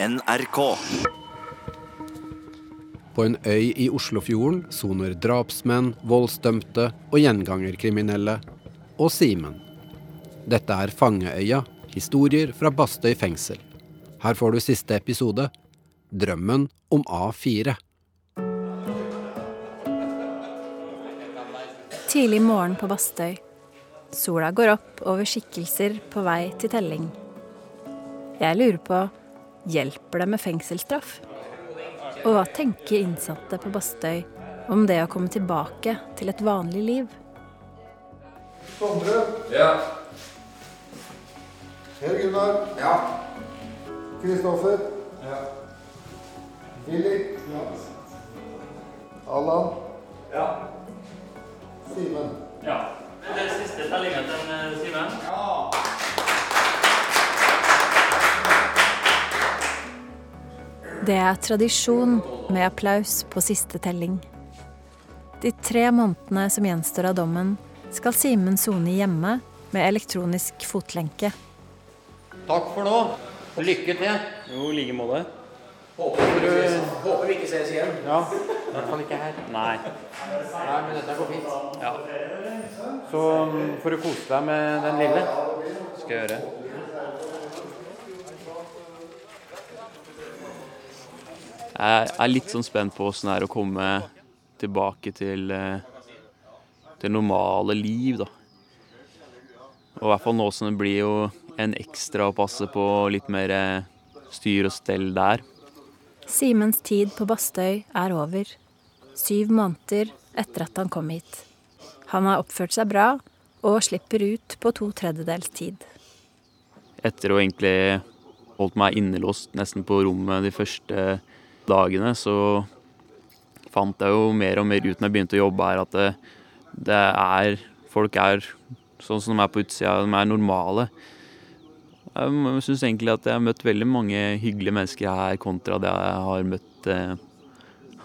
NRK. På en øy i Oslofjorden soner drapsmenn, voldsdømte og gjengangerkriminelle og Simen. Dette er Fangeøya, historier fra Bastøy fengsel. Her får du siste episode, Drømmen om A4. Tidlig morgen på Bastøy. Sola går opp over skikkelser på vei til telling. Jeg lurer på hjelper det med fengselsstraff? Og hva tenker innsatte på Bastøy om det å komme tilbake til et vanlig liv? Sondre. Ja. Per Gunnar. Ja. Kristoffer. Ja. Willy. Allan. Ja. Simen. Ja. Det er siste tellinga til Simen? Simen. Det er tradisjon med applaus på siste telling. De tre månedene som gjenstår av dommen, skal Simen sone hjemme med elektronisk fotlenke. Takk for nå. Lykke til. Jo, i like måte. Håper, du, håper vi ikke ses igjen. Ja. I hvert fall ikke her. Nei. Nei, men dette går fint. Ja, Så um, får du kose deg med den lille. skal jeg gjøre. Jeg er litt sånn spent på åssen det er å komme tilbake til eh, det normale liv, da. Og i hvert fall nå som det blir jo en ekstra å passe på litt mer eh, styr og stell der. Simens tid på Bastøy er over. Syv måneder etter at han kom hit. Han har oppført seg bra og slipper ut på to tredjedels tid. Etter å egentlig holdt meg innelåst nesten på rommet de første dagene, så fant jeg jo mer og mer ut når jeg begynte å jobbe her, at det, det er Folk er sånn som de er på utsida, de er normale. Jeg syns egentlig at jeg har møtt veldig mange hyggelige mennesker her, kontra det jeg har møtt eh,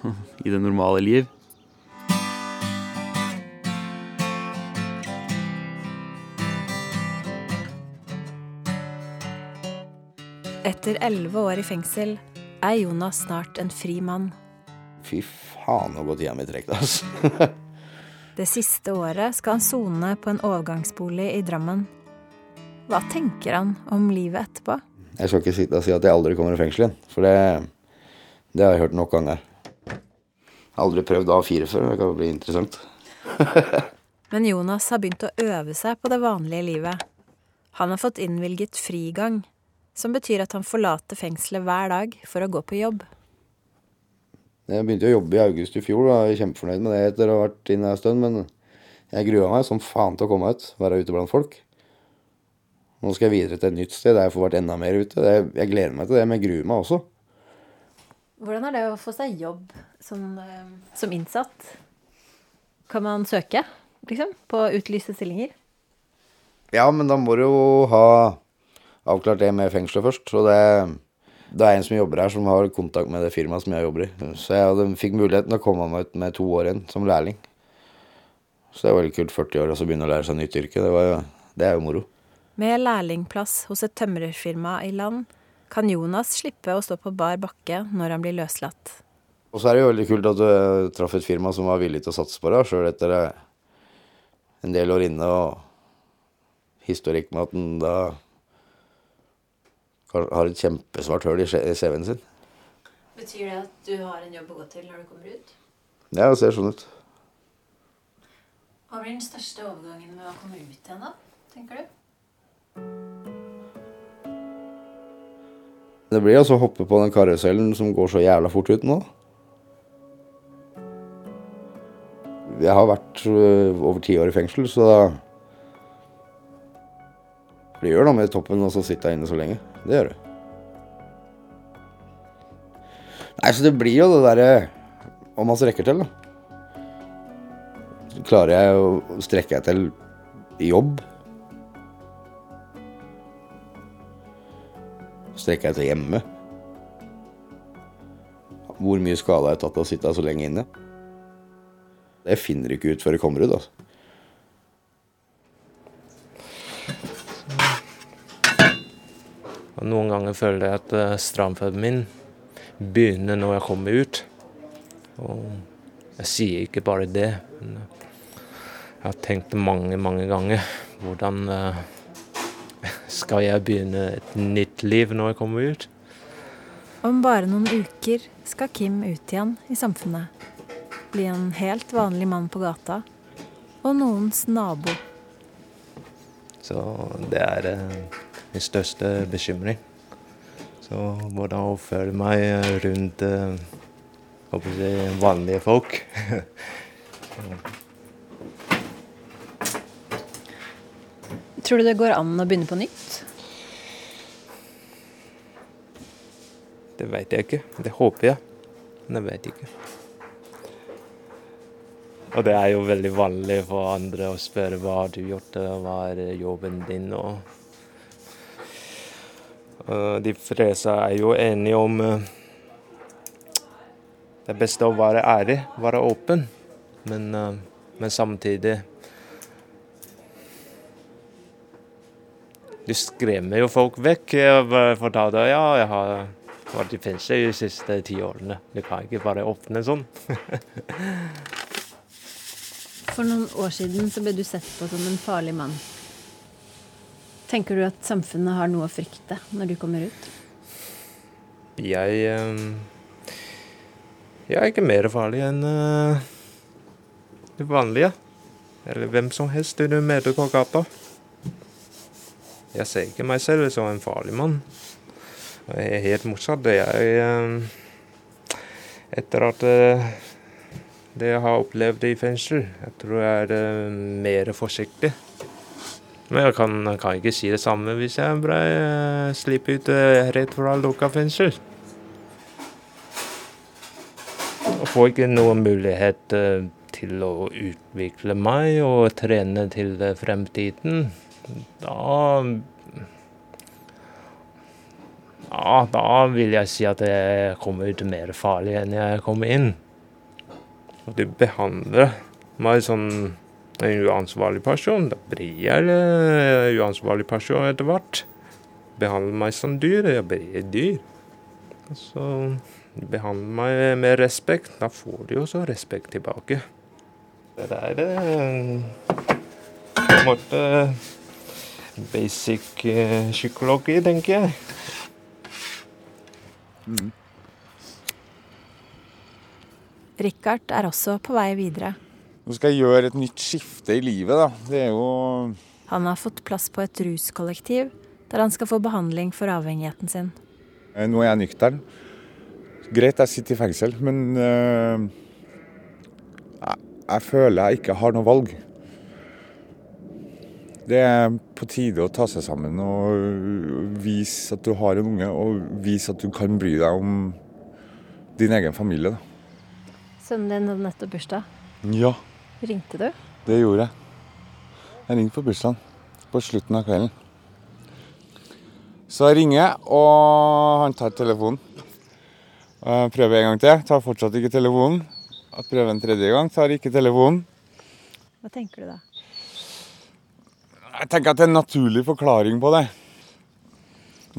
i det normale liv. Etter elleve år i fengsel er Jonas snart en fri mann. Fy faen, nå går tida mi tregt, altså. Det siste året skal han sone på en overgangsbolig i Drammen. Hva tenker han om livet etterpå? Jeg skal ikke sitte og si at jeg aldri kommer i fengsel igjen, for det, det har jeg hørt nok ganger. Jeg har aldri prøvd A4 før, det kan bli interessant. Men Jonas har begynt å øve seg på det vanlige livet. Han har fått innvilget frigang, som betyr at han forlater fengselet hver dag for å gå på jobb. Jeg begynte å jobbe i august i fjor, og jeg er kjempefornøyd med det etter å ha vært inne en stund, men jeg grua meg som faen til å komme ut, være ute blant folk. Nå skal jeg videre til et nytt sted der jeg får vært enda mer ute. Det, jeg gleder meg til det, men jeg gruer meg også. Hvordan er det å få seg jobb som, eh, som innsatt? Kan man søke, liksom, på utlyste stillinger? Ja, men da må du jo ha avklart det med fengselet først. Så det, det er en som jobber her, som har kontakt med det firmaet som jeg jobber i. Så jeg hadde, fikk muligheten til å komme meg ut med to år igjen som lærling. Så det var veldig kult 40 år og så begynne å lære seg nytt yrke. Det, var, det er jo moro. Med lærlingplass hos et tømrerfirma i land kan Jonas slippe å stå på bar bakke når han blir løslatt. Og så er det jo veldig kult at du eh, traff et firma som var villig til å satse på deg, sjøl etter eh, en del år inne og historikk med at en da har et kjempesvart høl i CV-en sin. Betyr det at du har en jobb å gå til når du kommer ut? Ja, det ser sånn ut. Hva blir den største overgangen med å komme ut igjen, da? Tenker du? Det blir altså å hoppe på den karusellen som går så jævla fort ut nå. Jeg har vært øh, over ti år i fengsel, så Det gjør noe med toppen å sitte inne så lenge. Det gjør det. Nei, så det blir jo det derre Om man strekker til, da. Klarer jeg å strekke til jobb? Strekker jeg til hjemme? Hvor mye skade har jeg tatt av å sitte så lenge inne? Det finner du ikke ut før du kommer ut. altså. Og noen ganger føler jeg at stramføden min begynner når jeg kommer ut. Og jeg sier ikke bare det, men jeg har tenkt mange, mange ganger hvordan uh, skal jeg begynne et nytt liv når jeg kommer ut? Om bare noen uker skal Kim ut igjen i samfunnet. Bli en helt vanlig mann på gata. Og noens nabo. Så det er uh, min største bekymring. Så hvordan oppføre meg rundt uh, si, vanlige folk. Tror du det går an å begynne på nytt? Det vet jeg ikke. Det håper jeg. Men jeg vet ikke. Og det er jo veldig vanlig for andre å spørre hva har du gjort, hva er jobben din? Og de fleste er jo enige om uh, det beste å være ærlig, være åpen. Men, uh, men samtidig Du skremmer jo folk vekk. Jeg fortalte ja, jeg har vært i fengsel de siste ti årene. Du kan ikke bare åpne sånn. For noen år siden så ble du sett på som en farlig mann. Tenker du at samfunnet har noe å frykte når du kommer ut? Jeg Jeg er ikke mer farlig enn det vanlige. Eller hvem som helst du møter på gata. Jeg ser ikke meg selv som en farlig mann. Jeg er helt motsatt. Jeg, etter at det jeg har opplevd i fengsel, jeg tror jeg er mer forsiktig. Men jeg kan, kan, ikke si det samme hvis jeg ble sluppet ut rett fra lukka fengsel. Jeg får ikke noen mulighet til å utvikle meg og trene til fremtiden. Da Ja, da vil jeg si at jeg kommer ut mer farlig enn jeg kommer inn. Du behandler meg som en uansvarlig person. Da blir jeg en uansvarlig person etter hvert. Behandler meg som dyr, jeg blir dyr. Så behandler meg med respekt. Da får de også respekt tilbake. Det er på en måte basic psykologi, tenker jeg. Mm. Richard er også på vei videre. Nå skal jeg gjøre et nytt skifte i livet, da. Det er jo Han har fått plass på et ruskollektiv, der han skal få behandling for avhengigheten sin. Nå er jeg nøktern. Greit, jeg sitter i fengsel, men øh, jeg, jeg føler jeg ikke har noe valg. Det er på tide å ta seg sammen og vise at du har en unge, og vise at du kan bry deg om din egen familie. Da. Sønnen din hadde nettopp bursdag. Ja, Ringte du? det gjorde jeg. Jeg ringte på bursdagen på slutten av kvelden. Så jeg ringer, og han tar telefonen. Jeg prøver en gang til, tar fortsatt ikke telefonen. Jeg prøver en tredje gang, tar ikke telefonen. Hva tenker du da? Jeg tenker at det er en naturlig forklaring på det.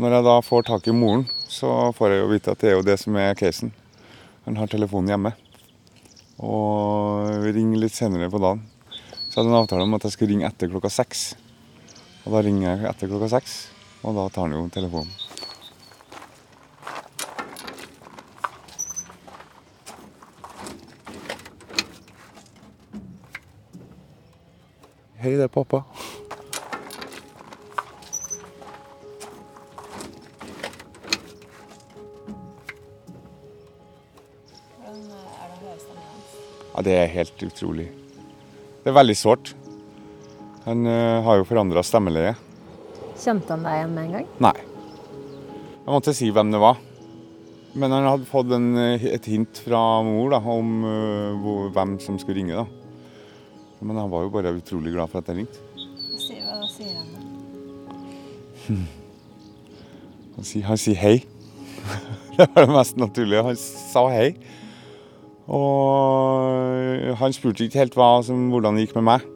Når jeg da får tak i moren, så får jeg jo vite at det er jo det som er casen. Han har telefonen hjemme. Og ringer litt senere på dagen. Så hadde jeg en avtale om at jeg skulle ringe etter klokka seks. Og da ringer jeg etter klokka seks, og da tar han jo telefonen. Hei, det er pappa. Det er helt utrolig. Det er veldig sårt. Han eh, har jo forandra stemmeleie. Kjente han deg igjen med en gang? Nei. Jeg måtte si hvem det var. Men han hadde fått en, eh, et hint fra mor da, om uh, hvor, hvem som skulle ringe. da. Men han var jo bare utrolig glad for at jeg ringte. Hva sier han da? Han sier, han sier hei. det var det mest naturlige. Han sa hei. Og han spurte ikke helt hva som, hvordan det gikk med meg.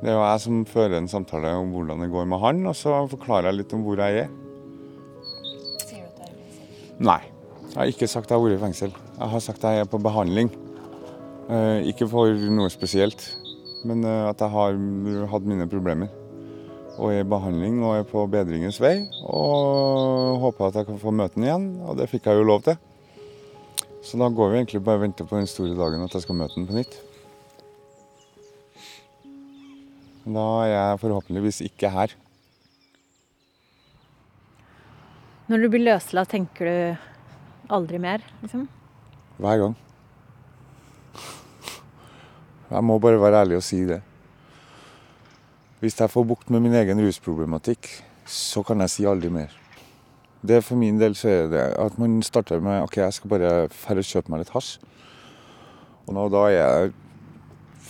Det er jo jeg som fører en samtale om hvordan det går med han, og så forklarer jeg litt om hvor jeg er. Nei. Jeg har ikke sagt at jeg har vært i fengsel. Jeg har sagt at jeg er på behandling. Eh, ikke for noe spesielt, men eh, at jeg har hatt mine problemer. Og er i behandling og er på bedringens vei. Og håper at jeg kan få møte ham igjen, og det fikk jeg jo lov til. Så da går vi egentlig bare og venter på den store dagen at jeg skal møte den på nytt. Da er jeg forhåpentligvis ikke her. Når du blir løslatt, tenker du aldri mer, liksom? Hver gang. Jeg må bare være ærlig og si det. Hvis jeg får bukt med min egen rusproblematikk, så kan jeg si aldri mer. Det For min del så er det at man starter med OK, jeg skal bare færre kjøpe meg litt hasj. Og nå, da er jeg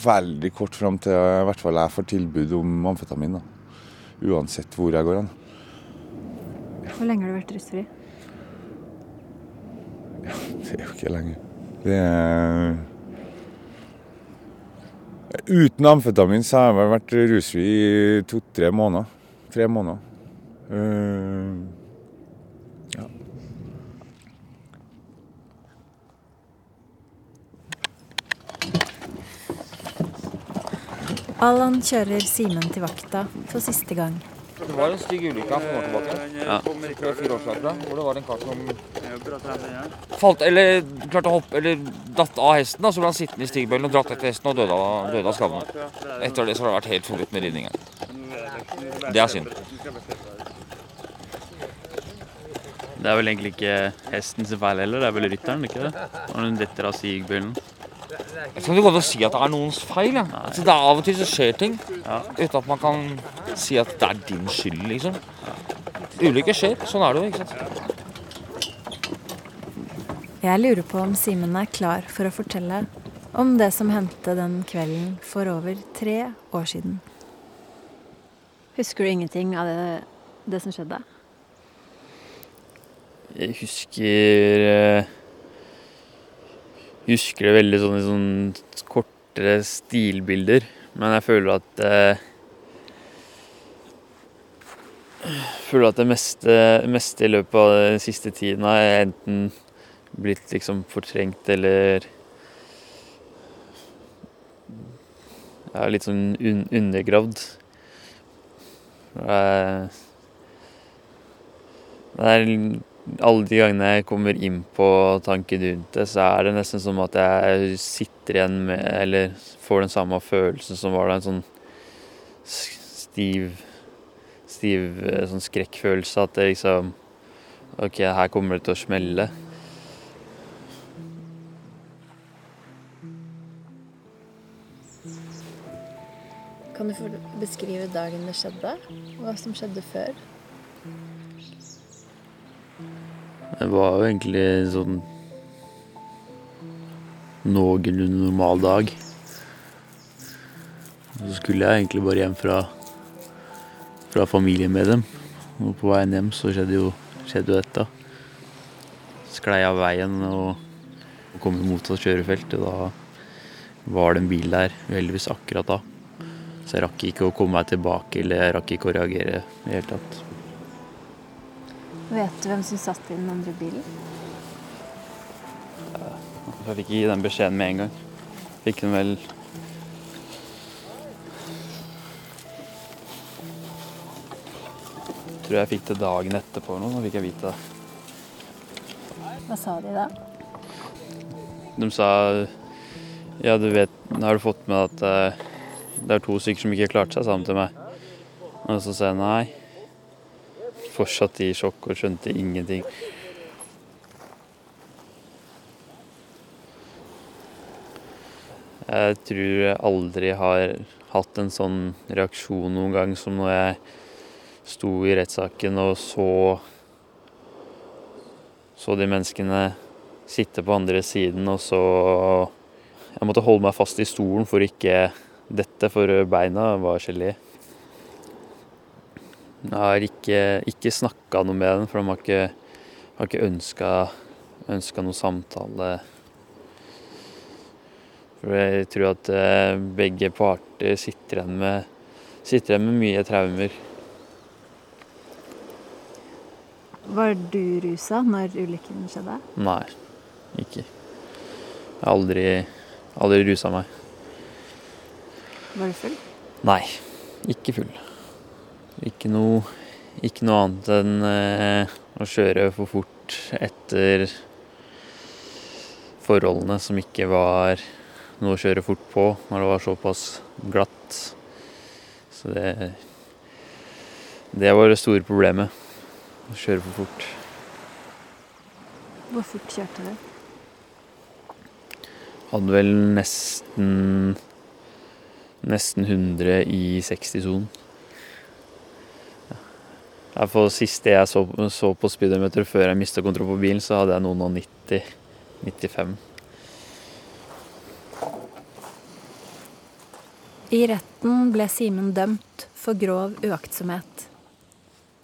veldig kort fram til i hvert fall jeg får tilbud om amfetamin. da. Uansett hvor jeg går hen. Hvor lenge har du vært rusfri? Det er jo ikke lenge. Det er Uten amfetamin så har jeg vært rusfri i to-tre måneder. Tre måneder. Eh, ja. Allan kjører Simen til vakta for siste gang. Det var en stygg ulykke for år tilbake. Ja. År siden, hvor det var en kar som falt, eller klarte å hoppe, eller datt av hesten. da, Så ble han sittende i stigbøylen og dratt etter hesten og døde av, døde av skadene. Etter det så har det vært helt forbudt med ridning her. Det er synd. Det er vel egentlig ikke hestens feil heller, det er vel rytteren, ikke det? Når hun detter av stigbøylen. Jeg skal ikke gå til å si at det er noens feil. Ja. Altså, det er Av og til så skjer ting uten at man kan si at det er din skyld, liksom. Ulykker skjer. Sånn er det jo. ikke sant? Jeg lurer på om Simen er klar for å fortelle om det som hendte den kvelden for over tre år siden. Husker du ingenting av det, det som skjedde? Jeg husker jeg Husker det veldig sånn i sånn kortere stilbilder. Men jeg føler at eh, Føler at det meste, meste i løpet av den siste tiden har jeg enten blitt liksom fortrengt eller Ja, litt sånn un undergravd. Eh, Det er alle de gangene jeg kommer inn på tanken rundt det, så er det nesten som at jeg sitter igjen med Eller får den samme følelsen som var da, en sånn stiv Stiv eh, sånn skrekkfølelse. At det liksom OK, her kommer det til å smelle. Kan du beskrive dagen det skjedde? Hva som skjedde før? Det var jo egentlig en sånn noenlunde normal dag. Så skulle jeg egentlig bare hjem fra, fra familien med dem. Og på veien hjem så skjedde jo, skjedde jo dette. Sklei av veien og, og kom mot et kjørefelt. Og da var det en bil der, heldigvis akkurat da. Så jeg rakk ikke å komme meg tilbake, eller jeg rakk ikke å reagere i det hele tatt. Vet du hvem som satt i den andre bilen? Jeg fikk ikke gi den beskjeden med en gang. Fikk den vel jeg Tror jeg fikk det dagen etterpå eller noe, fikk jeg vite det. Hva sa de da? De sa Ja, du vet, har du fått med at eh, det er to stykker som ikke klarte seg, sammen til meg. Og så sa jeg nei. Fortsatt i sjokk og skjønte ingenting. Jeg tror jeg aldri har hatt en sånn reaksjon noen gang som når jeg sto i rettssaken og så så de menneskene sitte på andre siden, og så Jeg måtte holde meg fast i stolen for ikke dette, for beina var gelé. Jeg har ikke, ikke snakka noe med den, for de har ikke, har ikke ønska, ønska noe samtale. For jeg tror at eh, begge parter sitter igjen med, sitter igjen med mye traumer. Var du rusa når ulykken skjedde? Nei, ikke. Jeg har aldri, aldri rusa meg. Var du full? Nei, ikke full. Ikke noe, ikke noe annet enn eh, å kjøre for fort etter forholdene som ikke var noe å kjøre fort på når det var såpass glatt. Så det Det var det store problemet. Å kjøre for fort. Hvor fort kjørte du? Hadde vel nesten Nesten 100 i 60-sonen. For siste jeg så, så på speedometer før jeg mista kontroll på bilen, så hadde jeg noen og 90. 95. I retten ble Simen dømt for grov uaktsomhet.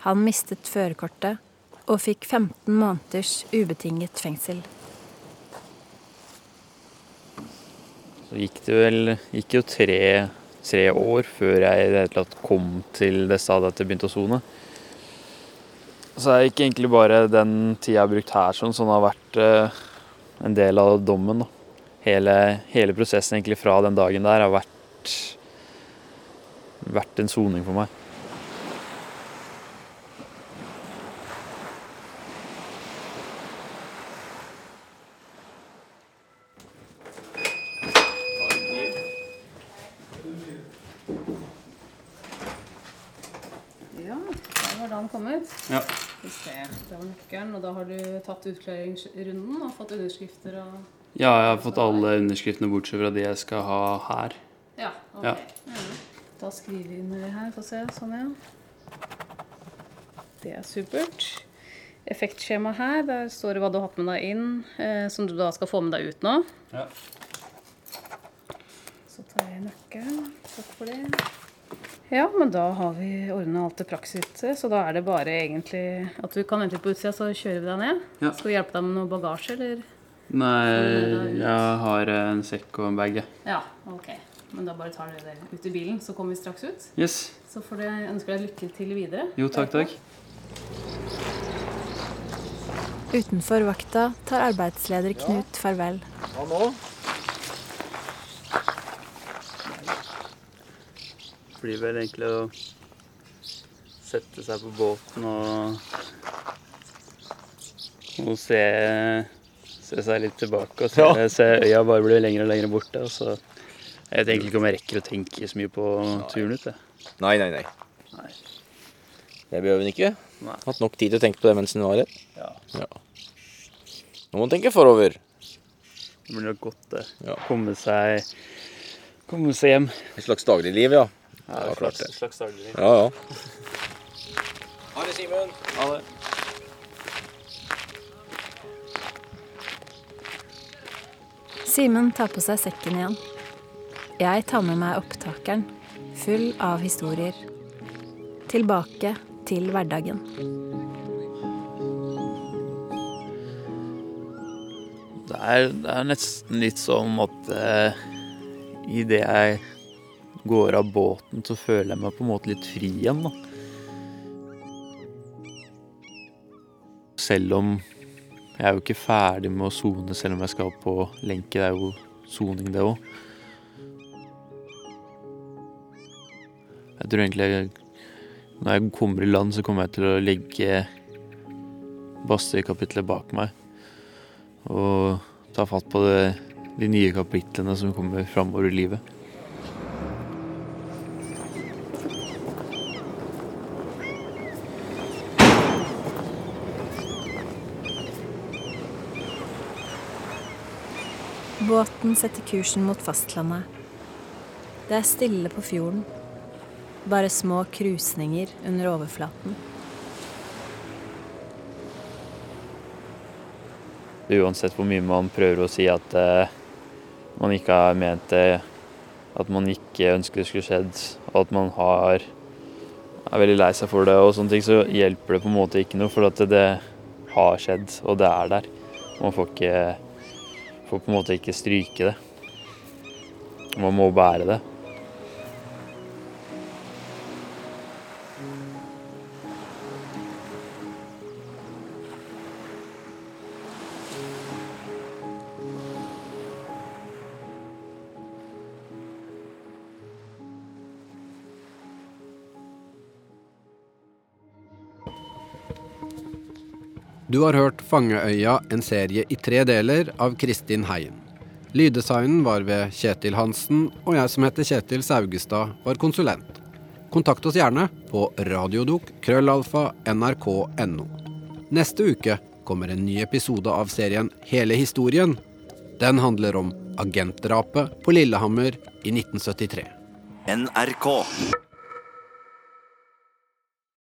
Han mistet førerkortet og fikk 15 måneders ubetinget fengsel. Så gikk det vel gikk jo tre, tre år før jeg i det hele tatt kom til det stadiet at jeg begynte å sone. Så det er ikke egentlig bare den tida jeg har brukt her sånn, som har vært eh, en del av dommen. Da. Hele, hele prosessen egentlig fra den dagen der har vært, vært en soning for meg. Ja, der var Dan kommet. Ja. Skal vi se, det var nøkkelen. Og da har du tatt utklæringsrunden og fått underskrifter og Ja, jeg har fått alle underskriftene bortsett fra de jeg skal ha her. Ja, ok. Ja. Da skriver vi inn det her, få se. Sånn, ja. Det er supert. Effektskjema her, der står det hva du har hatt med deg inn, eh, som du da skal få med deg ut nå. Ja. Så tar jeg nøkkelen. Takk for det. Ja, men da har vi ordna alt det praksise, så da er det bare egentlig at du kan vente på utsida, så kjører vi deg ned. Ja. Skal vi hjelpe deg med noe bagasje, eller? Nei, jeg har en sekk og en bag, jeg. Ja, ok. Men da bare tar dere det ut i bilen, så kommer vi straks ut. Yes. Så får dere ønske deg lykke til videre. Jo, takk, takk. Utenfor vakta tar arbeidsleder Knut farvel. Hva nå? Blir vel egentlig å sette seg på båten og, og se, se seg litt tilbake og se, Ja. se øya bare bli lengre og lengre borte. Og så jeg vet egentlig ikke om jeg rekker å tenke så mye på turen ut. Jeg. Nei, nei, nei. Nei. Det behøver en ikke. Nei. Hatt nok tid til å tenke på det mens en var her. Ja. Nå må en tenke forover. Det blir nok godt det. Ja. Komme seg komme seg hjem. Et slags dagligliv, ja. Ja, var klart det. slags daglig. Ja, ja. Ha det, Simen. Ha det. Simen tar på seg sekken igjen. Jeg tar med meg opptakeren, full av historier. Tilbake til hverdagen. Det er, det er nesten litt som at eh, det jeg går av båten, så føler jeg meg på en måte litt fri igjen, da. Selv om jeg er jo ikke ferdig med å sone selv om jeg skal på lenke. Det er jo soning, det òg. Jeg tror egentlig jeg, når jeg kommer i land, så kommer jeg til å legge Bastøy-kapitlet bak meg og ta fatt på det, de nye kapitlene som kommer framover i livet. Båten setter kursen mot fastlandet. Det er stille på fjorden. Bare små krusninger under overflaten. Uansett hvor mye man prøver å si at eh, man ikke har ment det, at man ikke ønsker det skulle skjedd, og at man har, er veldig lei seg for det, og sånne ting, så hjelper det på en måte ikke noe, for at det har skjedd, og det er der. Man får ikke får på en måte ikke stryke det. Man må bære det. Du har hørt 'Fangeøya', en serie i tre deler av Kristin Heien. Lyddesignen var ved Kjetil Hansen, og jeg som heter Kjetil Saugestad, var konsulent. Kontakt oss gjerne på radiodok krøllalfa nrk.no. Neste uke kommer en ny episode av serien Hele historien. Den handler om agentdrapet på Lillehammer i 1973. NRK.